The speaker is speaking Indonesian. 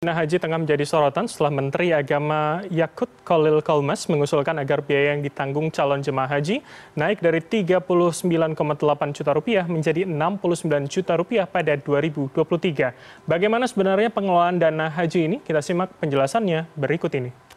Dana haji tengah menjadi sorotan setelah Menteri Agama Yakut Kolil Kolmas mengusulkan agar biaya yang ditanggung calon jemaah haji naik dari 39,8 juta rupiah menjadi 69 juta rupiah pada 2023. Bagaimana sebenarnya pengelolaan dana haji ini? Kita simak penjelasannya berikut ini.